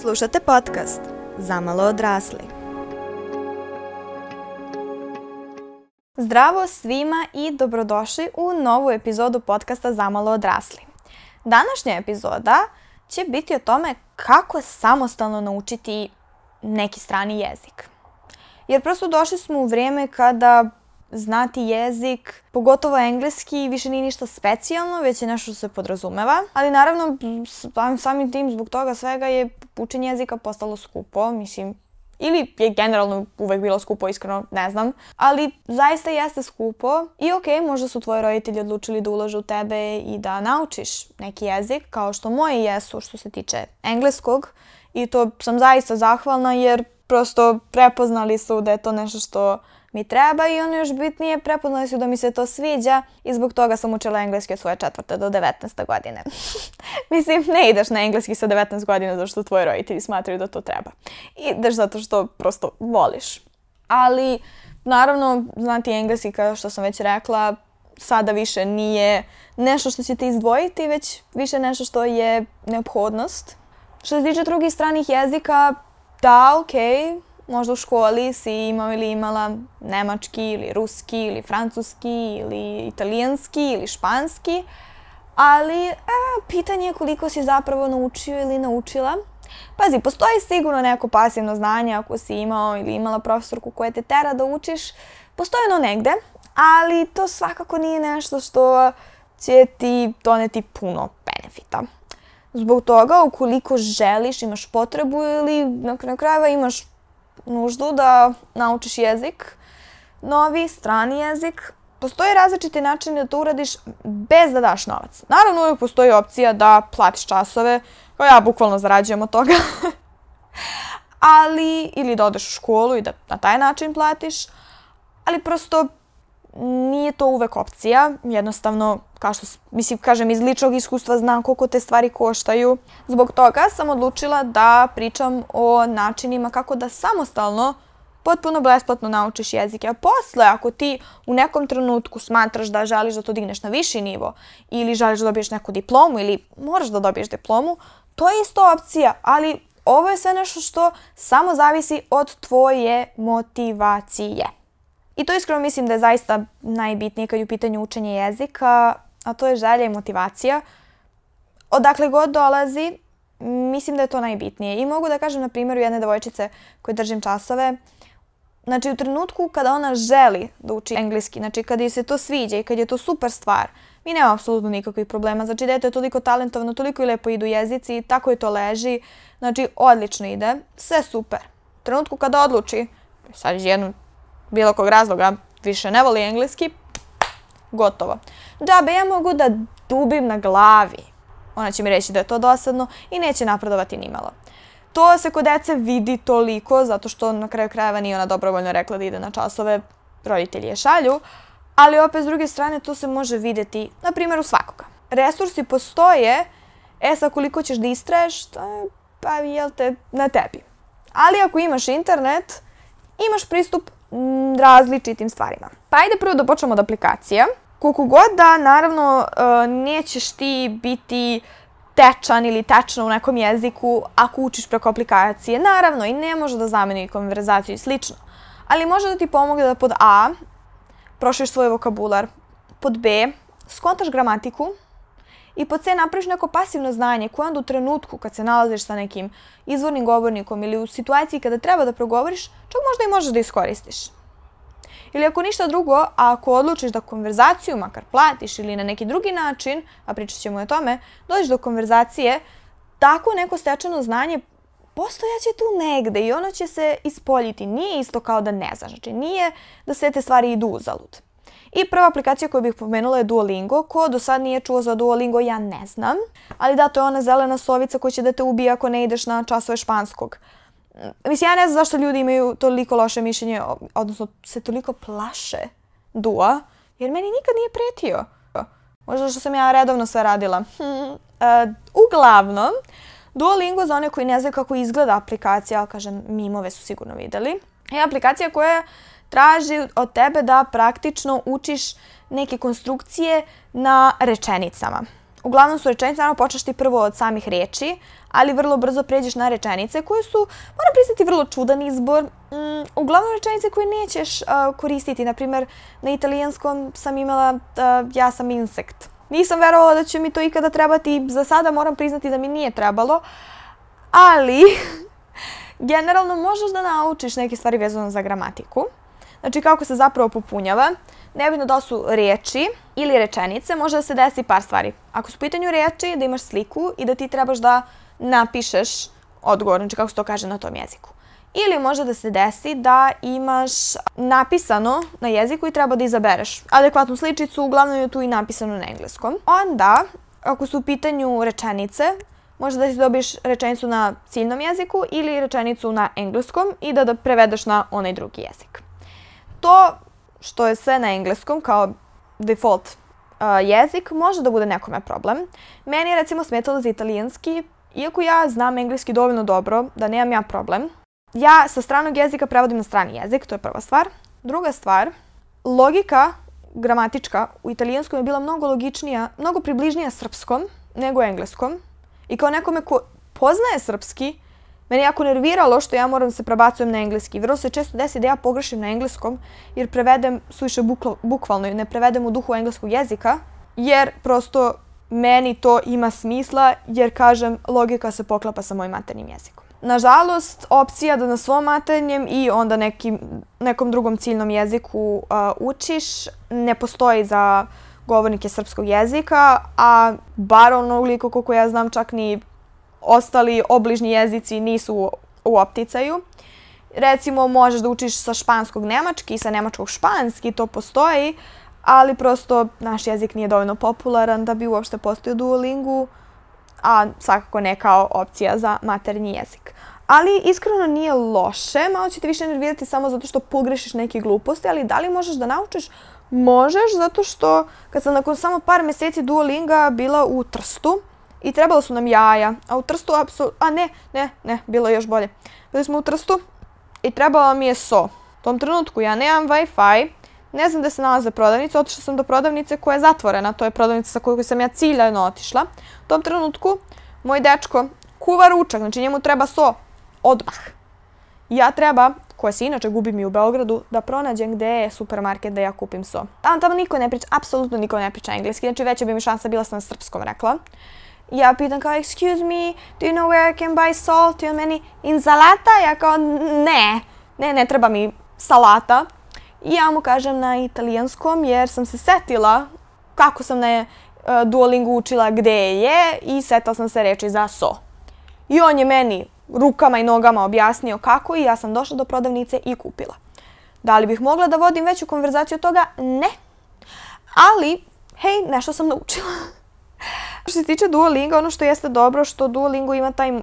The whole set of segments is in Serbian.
Slušate podcast Zamalo odrasli. Zdravo svima i dobrodošli u novu epizodu podcasta Zamalo odrasli. Današnja epizoda će biti o tome kako samostalno naučiti neki strani jezik. Jer prosto došli smo u vrijeme kada znati jezik, pogotovo engleski, više nije ništa specijalno, već je nešto što se podrazumeva. Ali naravno, samim tim zbog toga svega je učenje jezika postalo skupo, mislim, ili je generalno uvek bilo skupo, iskreno ne znam, ali zaista jeste skupo i ok, možda su tvoji roditelji odlučili da ulože u tebe i da naučiš neki jezik, kao što moji jesu što se tiče engleskog i to sam zaista zahvalna jer prosto prepoznali su da je to nešto što mi treba i ono još bitnije, prepoznali su da mi se to sviđa i zbog toga sam učila engleski od svoje četvrte do 19. godine. Mislim, ne ideš na engleski sa 19 godina zato što tvoji roditelji smatraju da to treba. Ideš zato što prosto voliš. Ali, naravno, znati engleski, kao što sam već rekla, sada više nije nešto što ćete izdvojiti, već više nešto što je neophodnost. Što se tiče drugih stranih jezika, da, okej, okay, možda u školi si imao ili imala nemački ili ruski ili francuski ili italijanski ili španski, ali e, pitanje je koliko si zapravo naučio ili naučila. Pazi, postoji sigurno neko pasivno znanje ako si imao ili imala profesorku koja te tera da učiš, postoji ono negde, ali to svakako nije nešto što će ti doneti puno benefita. Zbog toga, ukoliko želiš, imaš potrebu ili na kraju krajeva imaš nuždu da naučiš jezik, novi, strani jezik. Postoje različiti načini da to uradiš bez da daš novac. Naravno, uvijek postoji opcija da platiš časove, kao ja bukvalno zarađujem od toga. ali, ili da odeš u školu i da na taj način platiš, ali prosto nije to uvek opcija, jednostavno kao što, mislim, kažem, iz ličnog iskustva znam koliko te stvari koštaju. Zbog toga sam odlučila da pričam o načinima kako da samostalno potpuno besplatno naučiš jezik. A posle, ako ti u nekom trenutku smatraš da želiš da to digneš na viši nivo ili želiš da dobiješ neku diplomu ili moraš da dobiješ diplomu, to je isto opcija, ali ovo je sve nešto što samo zavisi od tvoje motivacije. I to iskreno mislim da je zaista najbitnije kad je u pitanju učenje jezika a to je želja i motivacija. Odakle god dolazi, mislim da je to najbitnije. I mogu da kažem na primjeru jedne devojčice koje držim časove, Znači, u trenutku kada ona želi da uči engleski, znači kada joj se to sviđa i kada je to super stvar, mi nema apsolutno nikakvih problema. Znači, dete je toliko talentovano, toliko i lepo idu jezici, tako je to leži. Znači, odlično ide, sve super. U trenutku kada odluči, sad iz jednog bilo kog razloga više ne voli engleski, gotovo. Džabe, ja mogu da dubim na glavi. Ona će mi reći da je to dosadno i neće napredovati nimalo. To se kod dece vidi toliko, zato što na kraju krajeva nije ona dobrovoljno rekla da ide na časove, roditelji je šalju, ali opet s druge strane to se može videti, na primjer, u svakoga. Resursi postoje, e sa koliko ćeš da istraješ, pa jel te na tebi. Ali ako imaš internet, imaš pristup različitim stvarima. Pa ajde prvo da počnemo od aplikacija koliko god da, naravno, e, nećeš ti biti tečan ili tečna u nekom jeziku ako učiš preko aplikacije. Naravno, i ne može da zameni konverzaciju i slično. Ali može da ti pomogne da pod A prošliš svoj vokabular, pod B skontaš gramatiku i pod C napraviš neko pasivno znanje koje onda u trenutku kad se nalaziš sa nekim izvornim govornikom ili u situaciji kada treba da progovoriš, čak možda i možeš da iskoristiš. Ili ako ništa drugo, ako odlučiš da konverzaciju makar platiš ili na neki drugi način, a pričat ćemo o tome, dođeš do konverzacije, tako neko stečeno znanje postojaće tu negde i ono će se ispoljiti. Nije isto kao da ne znaš. Znači, nije da sve te stvari idu uzalud. I prva aplikacija koju bih pomenula je Duolingo. Ko do sad nije čuo za Duolingo, ja ne znam. Ali da, to je ona zelena sovica koja će da te ubije ako ne ideš na časove španskog. Mislim, ja ne znam zašto ljudi imaju toliko loše mišljenje, odnosno se toliko plaše dua, jer meni nikad nije pretio. Možda što sam ja redovno sve radila. Uh, uglavnom, Duolingo, za one koji ne znaju kako izgleda aplikacija, ali kažem, mimove su sigurno videli, je aplikacija koja traži od tebe da praktično učiš neke konstrukcije na rečenicama uglavnom su rečenice, naravno počneš ti prvo od samih reči, ali vrlo brzo pređeš na rečenice koje su, moram priznati, vrlo čudan izbor. Mm, uglavnom rečenice koje nećeš uh, koristiti, na Naprimer, na italijanskom sam imala uh, ja sam insekt. Nisam verovala da će mi to ikada trebati. Za sada moram priznati da mi nije trebalo. Ali, generalno možeš da naučiš neke stvari vezano za gramatiku. Znači kako se zapravo popunjava. Nebitno da su reči ili rečenice, može da se desi par stvari. Ako su u pitanju reči, da imaš sliku i da ti trebaš da napišeš odgovor, znači kako se to kaže na tom jeziku. Ili može da se desi da imaš napisano na jeziku i treba da izabereš adekvatnu sličicu, uglavnom je tu i napisano na engleskom. Onda, ako su u pitanju rečenice, može da si dobiješ rečenicu na ciljnom jeziku ili rečenicu na engleskom i da da prevedeš na onaj drugi jezik to što je sve na engleskom kao default jezik može da bude nekome problem. Meni je recimo smetalo za italijanski, iako ja znam engleski dovoljno dobro da nemam ja problem. Ja sa stranog jezika prevodim na strani jezik, to je prva stvar. Druga stvar, logika gramatička u italijanskom je bila mnogo logičnija, mnogo približnija srpskom nego engleskom. I kao nekome ko poznaje srpski, Mene jako nerviralo što ja moram da se prebacujem na engleski. Vrlo se često desi da ja pogrešim na engleskom jer prevedem suviše bukvalno ne prevedem u duhu engleskog jezika jer prosto meni to ima smisla jer kažem logika se poklapa sa mojim maternim jezikom. Nažalost, opcija da na svom maternjem i onda nekim, nekom drugom ciljnom jeziku uh, učiš ne postoji za govornike srpskog jezika, a bar onoliko koliko ja znam čak ni ostali obližnji jezici nisu u opticaju. Recimo, možeš da učiš sa španskog nemački, i sa nemačkog španski, to postoji, ali prosto naš jezik nije dovoljno popularan da bi uopšte postojao Duolingu, a svakako ne kao opcija za maternji jezik. Ali iskreno nije loše, malo će te više nervirati samo zato što pogrešiš neke gluposti, ali da li možeš da naučiš? Možeš, zato što kad sam nakon samo par meseci Duolinga bila u Trstu, i trebalo su nam jaja. A u Trstu, a ne, ne, ne, bilo je još bolje. Bili smo u Trstu i trebalo mi je so. U tom trenutku ja nemam Wi-Fi, ne znam da se nalaze prodavnice, otišla sam do prodavnice koja je zatvorena, to je prodavnica sa koju sam ja ciljano otišla. U tom trenutku moj dečko kuva ručak, znači njemu treba so odmah. Ja treba, koja se inače gubi mi u Beogradu, da pronađem gde je supermarket da ja kupim so. Tamo tamo niko ne priča, apsolutno niko ne priča engleski, znači veća bi mi šansa bila sam srpskom rekla ja pitam kao, excuse me, do you know where I can buy salt? I on meni, salata? Ja kao, ne, ne, ne treba mi salata. I ja mu kažem na italijanskom jer sam se setila kako sam na eh, Duolingu učila gde je i setila sam se reči za so. I on je meni rukama i nogama objasnio kako i ja sam došla do prodavnice i kupila. Da li bih mogla da vodim veću konverzaciju od toga? Ne. Ali, hej, nešto sam naučila. Što se tiče Duolinga, ono što jeste dobro, što Duolingo ima taj,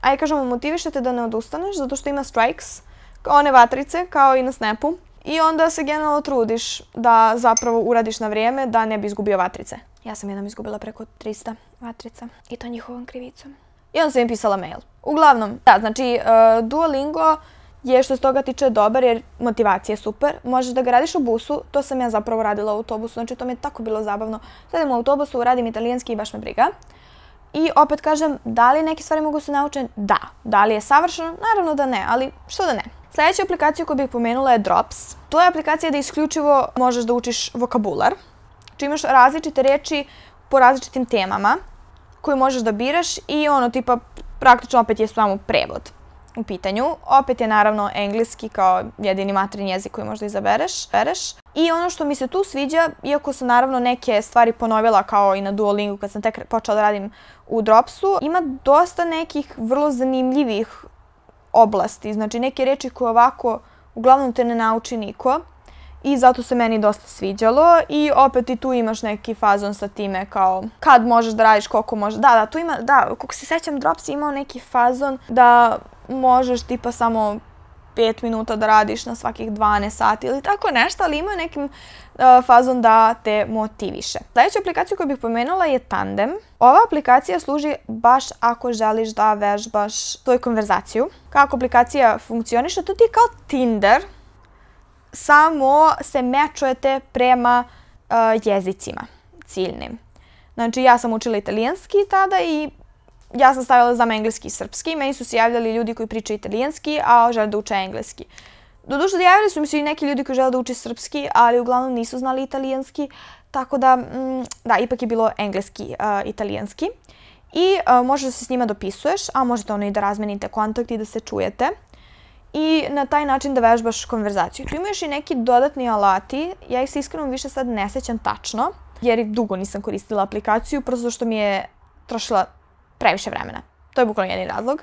aj kažemo, motiviše te da ne odustaneš, zato što ima strikes, one vatrice, kao i na Snapu. I onda se generalno trudiš da zapravo uradiš na vrijeme da ne bi izgubio vatrice. Ja sam jednom izgubila preko 300 vatrica i to njihovom krivicom. I onda sam im pisala mail. Uglavnom, da, znači, uh, Duolingo je što se toga tiče dobar jer motivacija je super. Možeš da ga radiš u busu, to sam ja zapravo radila u autobusu, znači to mi je tako bilo zabavno. Sedim u autobusu, radim italijanski i baš me briga. I opet kažem, da li neke stvari mogu da se naučiti? Da. Da li je savršeno? Naravno da ne, ali što da ne. Sljedeća aplikacija koju bih pomenula je Drops. To je aplikacija da isključivo možeš da učiš vokabular. Znači imaš različite reči po različitim temama koje možeš da biraš i ono tipa praktično opet je samo prevod u pitanju. Opet je naravno engleski kao jedini matrin jezik koji možda izabereš. Bereš. I ono što mi se tu sviđa, iako sam naravno neke stvari ponovila kao i na Duolingu kad sam tek počela da radim u Dropsu, ima dosta nekih vrlo zanimljivih oblasti. Znači neke reči koje ovako uglavnom te ne nauči niko i zato se meni dosta sviđalo i opet i tu imaš neki fazon sa time kao kad možeš da radiš, koliko možeš. Da, da, tu ima, da, kako se sećam, Drops je imao neki fazon da možeš tipa samo 5 minuta da radiš na svakih 12 sati ili tako nešto, ali ima nekim uh, e, fazon da te motiviše. Sljedeća aplikacija koju bih pomenula je Tandem. Ova aplikacija služi baš ako želiš da vežbaš tvoju konverzaciju. Kako aplikacija funkcioniše, to ti je kao Tinder, samo se mečujete prema uh, jezicima ciljnim. Znači, ja sam učila italijanski tada i ja sam stavila znam engleski i srpski. Meni su se javljali ljudi koji pričaju italijanski, a žele da uče engleski. Doduše, da javili su mi se i neki ljudi koji žele da uče srpski, ali uglavnom nisu znali italijanski. Tako da, mm, da, ipak je bilo engleski, uh, italijanski. I uh, možeš da se s njima dopisuješ, a možete ono i da razmenite kontakt i da se čujete i na taj način da vežbaš konverzaciju. Tu imaš i neki dodatni alati, ja ih se iskreno više sad ne sećam tačno, jer dugo nisam koristila aplikaciju, prosto što mi je trošila previše vremena. To je bukvalno jedan razlog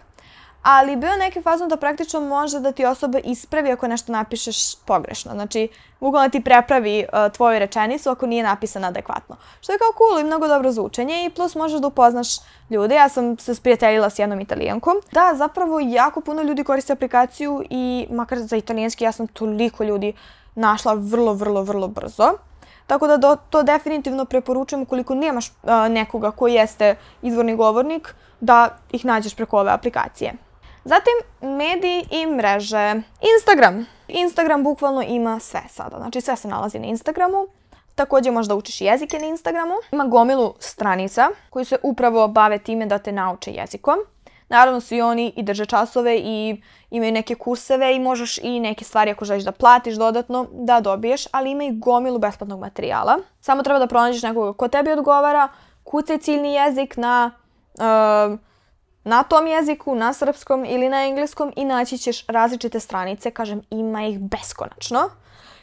ali bio neki fazon da praktično može da ti osoba ispravi ako nešto napišeš pogrešno. Znači, bukvalno ti prepravi uh, tvoju rečenicu ako nije napisana adekvatno. Što je kao cool i mnogo dobro za učenje i plus možeš da upoznaš ljude. Ja sam se sprijateljila s jednom italijankom. Da, zapravo jako puno ljudi koriste aplikaciju i makar za italijanski ja sam toliko ljudi našla vrlo, vrlo, vrlo brzo. Tako da do, to definitivno preporučujem ukoliko nemaš uh, nekoga koji jeste izvorni govornik da ih nađeš preko ove aplikacije. Zatim, mediji i mreže. Instagram. Instagram bukvalno ima sve sada. Znači, sve se nalazi na Instagramu. Također možda učiš jezike na Instagramu. Ima gomilu stranica koji se upravo bave time da te nauče jezikom. Naravno, svi oni i drže časove i imaju neke kurseve i možeš i neke stvari ako želiš da platiš dodatno da dobiješ, ali ima i gomilu besplatnog materijala. Samo treba da pronađeš nekoga ko tebi odgovara, kucaj ciljni jezik na uh, na tom jeziku, na srpskom ili na engleskom i naći ćeš različite stranice, kažem ima ih beskonačno.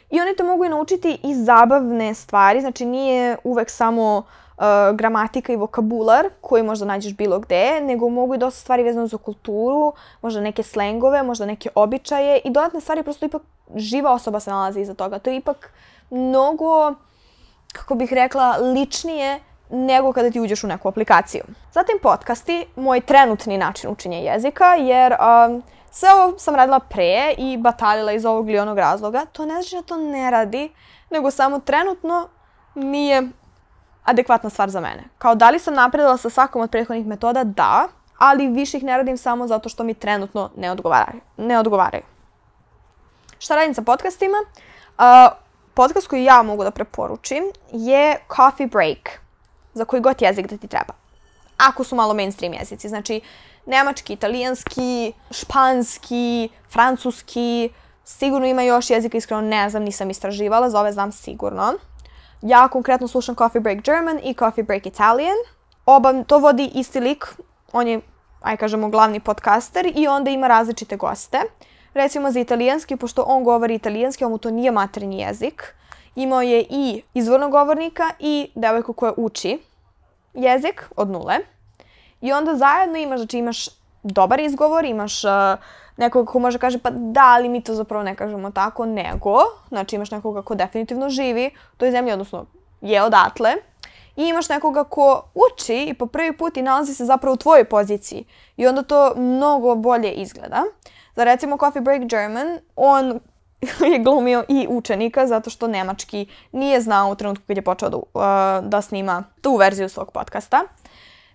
I one te mogu i naučiti i zabavne stvari, znači nije uvek samo uh, gramatika i vokabular koji možda nađeš bilo gde, nego mogu i dosta stvari vezano za kulturu, možda neke slengove, možda neke običaje i dodatne stvari prosto ipak živa osoba se nalazi iza toga. To je ipak mnogo, kako bih rekla, ličnije nego kada ti uđeš u neku aplikaciju. Zatim podcasti, moj trenutni način učenja jezika, jer um, sve ovo sam radila pre i batalila iz ovog ili onog razloga. To ne znači da to ne radi, nego samo trenutno nije adekvatna stvar za mene. Kao da li sam napredala sa svakom od prethodnih metoda? Da, ali više ih ne radim samo zato što mi trenutno ne odgovaraju. Ne odgovaraju. Šta radim sa podcastima? Uh, podcast koji ja mogu da preporučim je Coffee Break za koji god jezik da ti treba. Ako su malo mainstream jezici, znači nemački, italijanski, španski, francuski, sigurno ima još jezika, iskreno ne znam, nisam istraživala, za ove znam sigurno. Ja konkretno slušam Coffee Break German i Coffee Break Italian. Oba to vodi isti lik, on je, aj kažemo, glavni podcaster i onda ima različite goste. Recimo za italijanski, pošto on govori italijanski, on mu to nije maternji jezik, imao je i izvornog govornika i devojku koja uči jezik od nule. I onda zajedno imaš, znači imaš dobar izgovor, imaš uh, e, nekoga ko može kaže pa da, ali mi to zapravo ne kažemo tako, nego, znači imaš nekoga ko definitivno živi u toj zemlji, odnosno je odatle, i imaš nekoga ko uči i po prvi put i nalazi se zapravo u tvojoj poziciji. I onda to mnogo bolje izgleda. Za recimo Coffee Break German, on je glumio i učenika zato što nemački nije znao u trenutku kad je počeo da, uh, da snima tu verziju svog podcasta.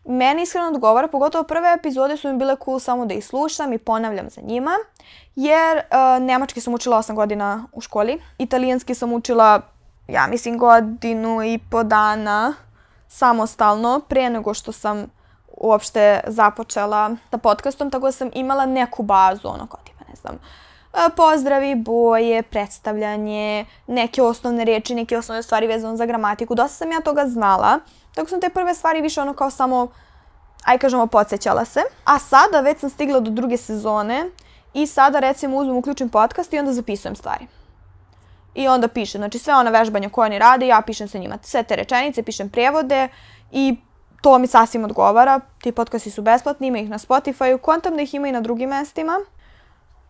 Meni iskreno odgovara, pogotovo prve epizode su mi bile cool samo da ih slušam i ponavljam za njima, jer uh, nemački sam učila 8 godina u školi, italijanski sam učila, ja mislim, godinu i po dana samostalno, pre nego što sam uopšte započela sa podcastom, tako da sam imala neku bazu, ono kao tipa, ne znam, uh, pozdravi, boje, predstavljanje, neke osnovne reči, neke osnovne stvari vezano za gramatiku. Dosta sam ja toga znala, tako sam te prve stvari više ono kao samo, aj kažemo, podsjećala se. A sada već sam stigla do druge sezone i sada recimo uzmem, uključen podcast i onda zapisujem stvari. I onda pišem, znači sve ona vežbanja koje oni rade, ja pišem sa njima sve te rečenice, pišem prevode i to mi sasvim odgovara. Ti podcasti su besplatni, ima ih na Spotify-u, kontam da ih ima i na drugim mestima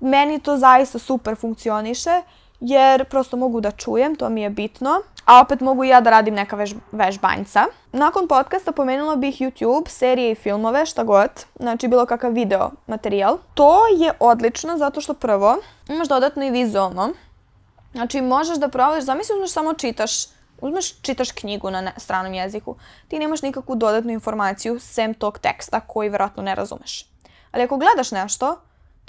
meni to zaista super funkcioniše jer prosto mogu da čujem, to mi je bitno, a opet mogu i ja da radim neka vež, vežbanjca. Nakon podcasta pomenula bih YouTube, serije i filmove, šta god, znači bilo kakav video materijal. To je odlično zato što prvo imaš dodatno i vizualno. Znači možeš da provališ, zamisli uzmeš samo čitaš, uzmeš čitaš knjigu na stranom jeziku, ti nemaš nikakvu dodatnu informaciju sem tog teksta koji verovatno ne razumeš. Ali ako gledaš nešto,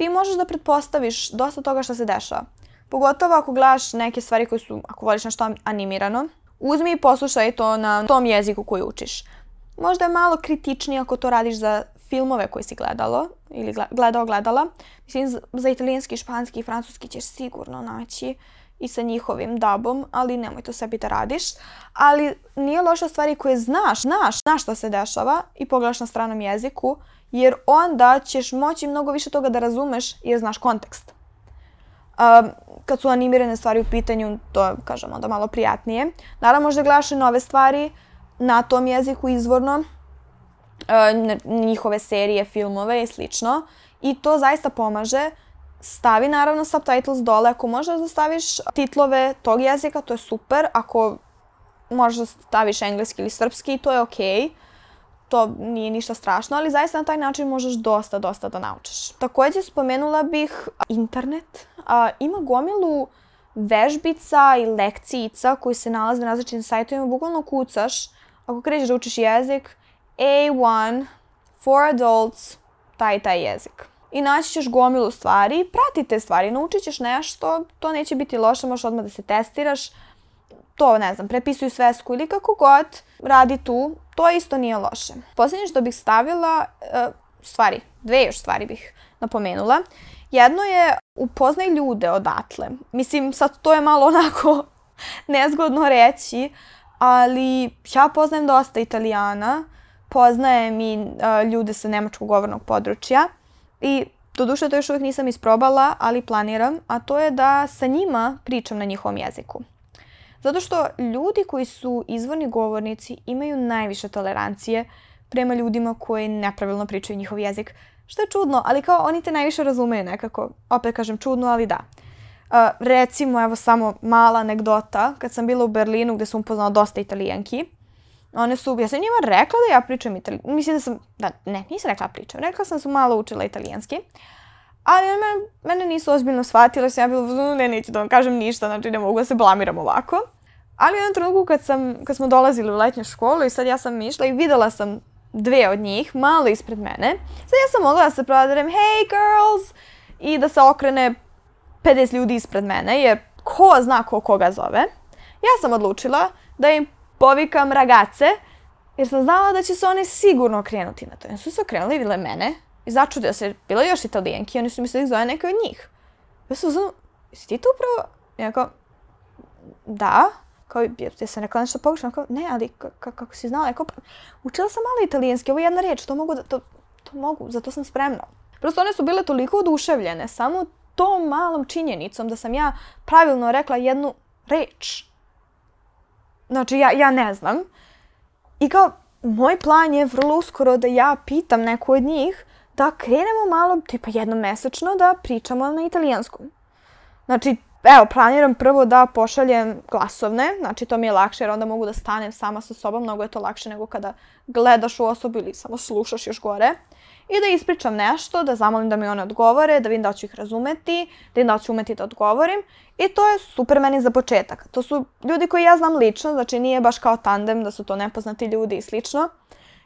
ti možeš da pretpostaviš dosta toga što se dešava. Pogotovo ako gledaš neke stvari koje su, ako voliš nešto animirano, uzmi i poslušaj to na tom jeziku koji učiš. Možda je malo kritičnije ako to radiš za filmove koje si gledalo ili gledao, gledala. Mislim, za italijanski, španski i francuski ćeš sigurno naći uh, i sa njihovim dubom, ali nemoj to sebi da radiš. Ali nije loše stvari koje znaš, znaš, znaš šta se dešava i pogledaš na stranom jeziku, jer onda ćeš moći mnogo više toga da razumeš jer znaš kontekst. Um, kad su animirane stvari u pitanju, to je, kažem, onda malo prijatnije. Naravno, možda gledaš i nove stvari na tom jeziku izvorno, uh, njihove serije, filmove i slično. I to zaista pomaže stavi naravno subtitles dole. Ako možeš da staviš titlove tog jezika, to je super. Ako možeš da staviš engleski ili srpski, to je okej. Okay to nije ništa strašno, ali zaista na taj način možeš dosta, dosta da naučiš. Takođe spomenula bih internet. A, ima gomilu vežbica i lekcijica koji se nalaze na različitim sajtovima. Bukvalno kucaš, ako krećeš da učiš jezik, A1 for adults, taj taj jezik i naći ćeš gomilu stvari, prati te stvari, naučit ćeš nešto, to neće biti loše, možeš odmah da se testiraš, to, ne znam, prepisuju svesku ili kako god radi tu, to isto nije loše. Poslednje što bih stavila, e, stvari, dve još stvari bih napomenula. Jedno je upoznaj ljude odatle. Mislim, sad to je malo onako nezgodno reći, ali ja poznajem dosta italijana, poznajem i e, ljude sa nemačkog govornog područja i doduše to još uvijek nisam isprobala, ali planiram, a to je da sa njima pričam na njihovom jeziku. Zato što ljudi koji su izvorni govornici imaju najviše tolerancije prema ljudima koji nepravilno pričaju njihov jezik. Što je čudno, ali kao oni te najviše razumeju nekako. Opet kažem čudno, ali da. Uh, recimo, evo samo mala anegdota, kad sam bila u Berlinu gde sam upoznala dosta italijanki, one su, ja sam njima rekla da ja pričam italijanski, mislim da sam, da, ne, nisam rekla da pričam, rekla sam da sam malo učila italijanski, ali one mene, mene nisu ozbiljno shvatile, sam ja bila, ne, neću da vam kažem ništa, znači ne mogu da se blamiram ovako. Ali u jednom trenutku kad, sam, kad smo dolazili u letnju školu i sad ja sam išla i videla sam dve od njih, malo ispred mene, sad ja sam mogla da se prodajem, hey girls, i da se okrene 50 ljudi ispred mene, jer ko zna ko koga zove. Ja sam odlučila da im povikam ragace, jer sam znala da će se one sigurno okrenuti na to. I su se okrenuli i videle mene i začudio se, bilo još italijenki, oni su mislili da zove neka od njih. Ja sam uzmano, jesi ti to upravo? Ja kao, da, kao, ja sam rekla nešto pogrešno, kao, ne, ali kako si znala, ja kao, pa, učila sam malo italijanski, ovo je jedna reč, to mogu da, to, to mogu, zato sam spremna. Prosto one su bile toliko oduševljene, samo tom malom činjenicom da sam ja pravilno rekla jednu reč Znači, ja, ja ne znam. I kao, moj plan je vrlo uskoro da ja pitam neku od njih da krenemo malo, tipa jednom mesečno, da pričamo na italijanskom. Znači, evo, planiram prvo da pošaljem glasovne, znači to mi je lakše jer onda mogu da stanem sama sa sobom, mnogo je to lakše nego kada gledaš u osobu ili samo slušaš još gore i da ispričam nešto, da zamolim da mi one odgovore, da vidim da ću ih razumeti, da vidim da ću umeti da odgovorim. I to je super meni za početak. To su ljudi koji ja znam lično, znači nije baš kao tandem da su to nepoznati ljudi i slično.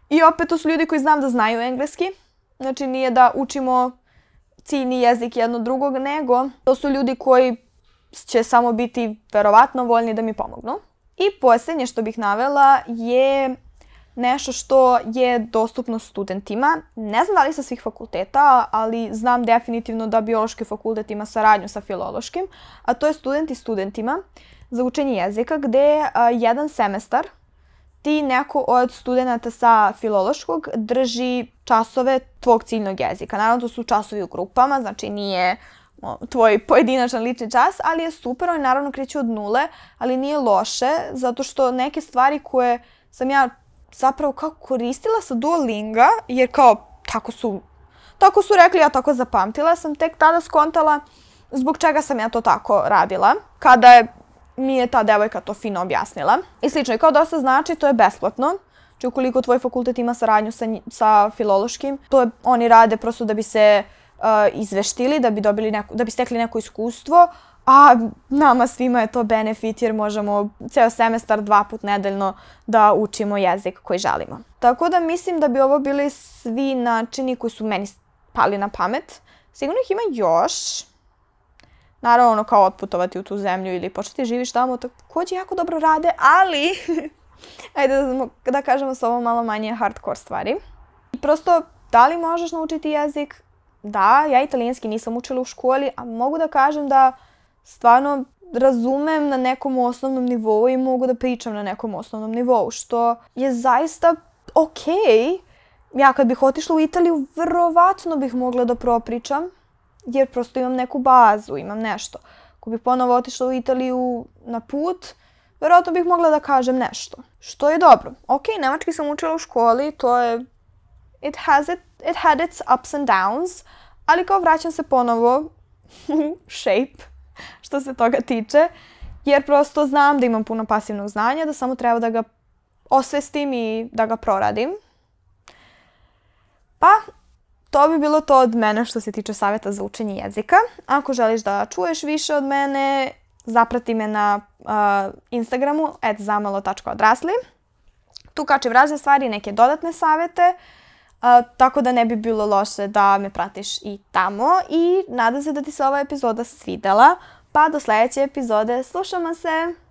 I opet to su ljudi koji znam da znaju engleski. Znači nije da učimo ciljni jezik jedno drugog, nego to su ljudi koji će samo biti verovatno voljni da mi pomognu. I posljednje što bih navela je nešto što je dostupno studentima. Ne znam da li sa svih fakulteta, ali znam definitivno da biološki fakultet ima saradnju sa filološkim, a to je studenti studentima za učenje jezika, gde a, jedan semestar ti neko od studenta sa filološkog drži časove tvog ciljnog jezika. Naravno, to su časovi u grupama, znači nije tvoj pojedinačan lični čas, ali je super, on naravno kreće od nule, ali nije loše, zato što neke stvari koje sam ja zapravo kako koristila sa Duolinga, jer kao tako su, tako su rekli, ja tako zapamtila sam, tek tada skontala zbog čega sam ja to tako radila, kada je, mi je ta devojka to fino objasnila. I slično, i kao dosta znači, to je besplatno. Znači, ukoliko tvoj fakultet ima saradnju sa, sa filološkim, to je, oni rade prosto da bi se uh, izveštili, da bi, dobili neko, da bi stekli neko iskustvo, a nama svima je to benefit jer možemo ceo semestar dva put nedeljno da učimo jezik koji želimo. Tako da mislim da bi ovo bili svi načini koji su meni pali na pamet. Sigurno ih ima još. Naravno, ono kao otputovati u tu zemlju ili početi da živiš tamo, takođe jako dobro rade, ali ajde da, da kažemo sa ovo malo manje hardcore stvari. I prosto, da li možeš naučiti jezik? Da, ja italijanski nisam učila u školi, a mogu da kažem da stvarno razumem na nekom osnovnom nivou i mogu da pričam na nekom osnovnom nivou, što je zaista okej. Okay. Ja kad bih otišla u Italiju, verovatno bih mogla da propričam, jer prosto imam neku bazu, imam nešto. Ako bih ponovo otišla u Italiju na put, verovatno bih mogla da kažem nešto. Što je dobro. Ok, nemački sam učila u školi, to je... It, has it, it had its ups and downs, ali kao vraćam se ponovo u shape što se toga tiče, jer prosto znam da imam puno pasivnog znanja, da samo treba da ga osvestim i da ga proradim. Pa, to bi bilo to od mene što se tiče saveta za učenje jezika. Ako želiš da čuješ više od mene, zaprati me na uh, Instagramu at zamalo.odrasli. Tu kačem razne stvari, neke dodatne savete, uh, A, tako da ne bi bilo loše da me pratiš i tamo i nadam se da ti se ova epizoda svidela, pa do sledeće epizode, slušamo se!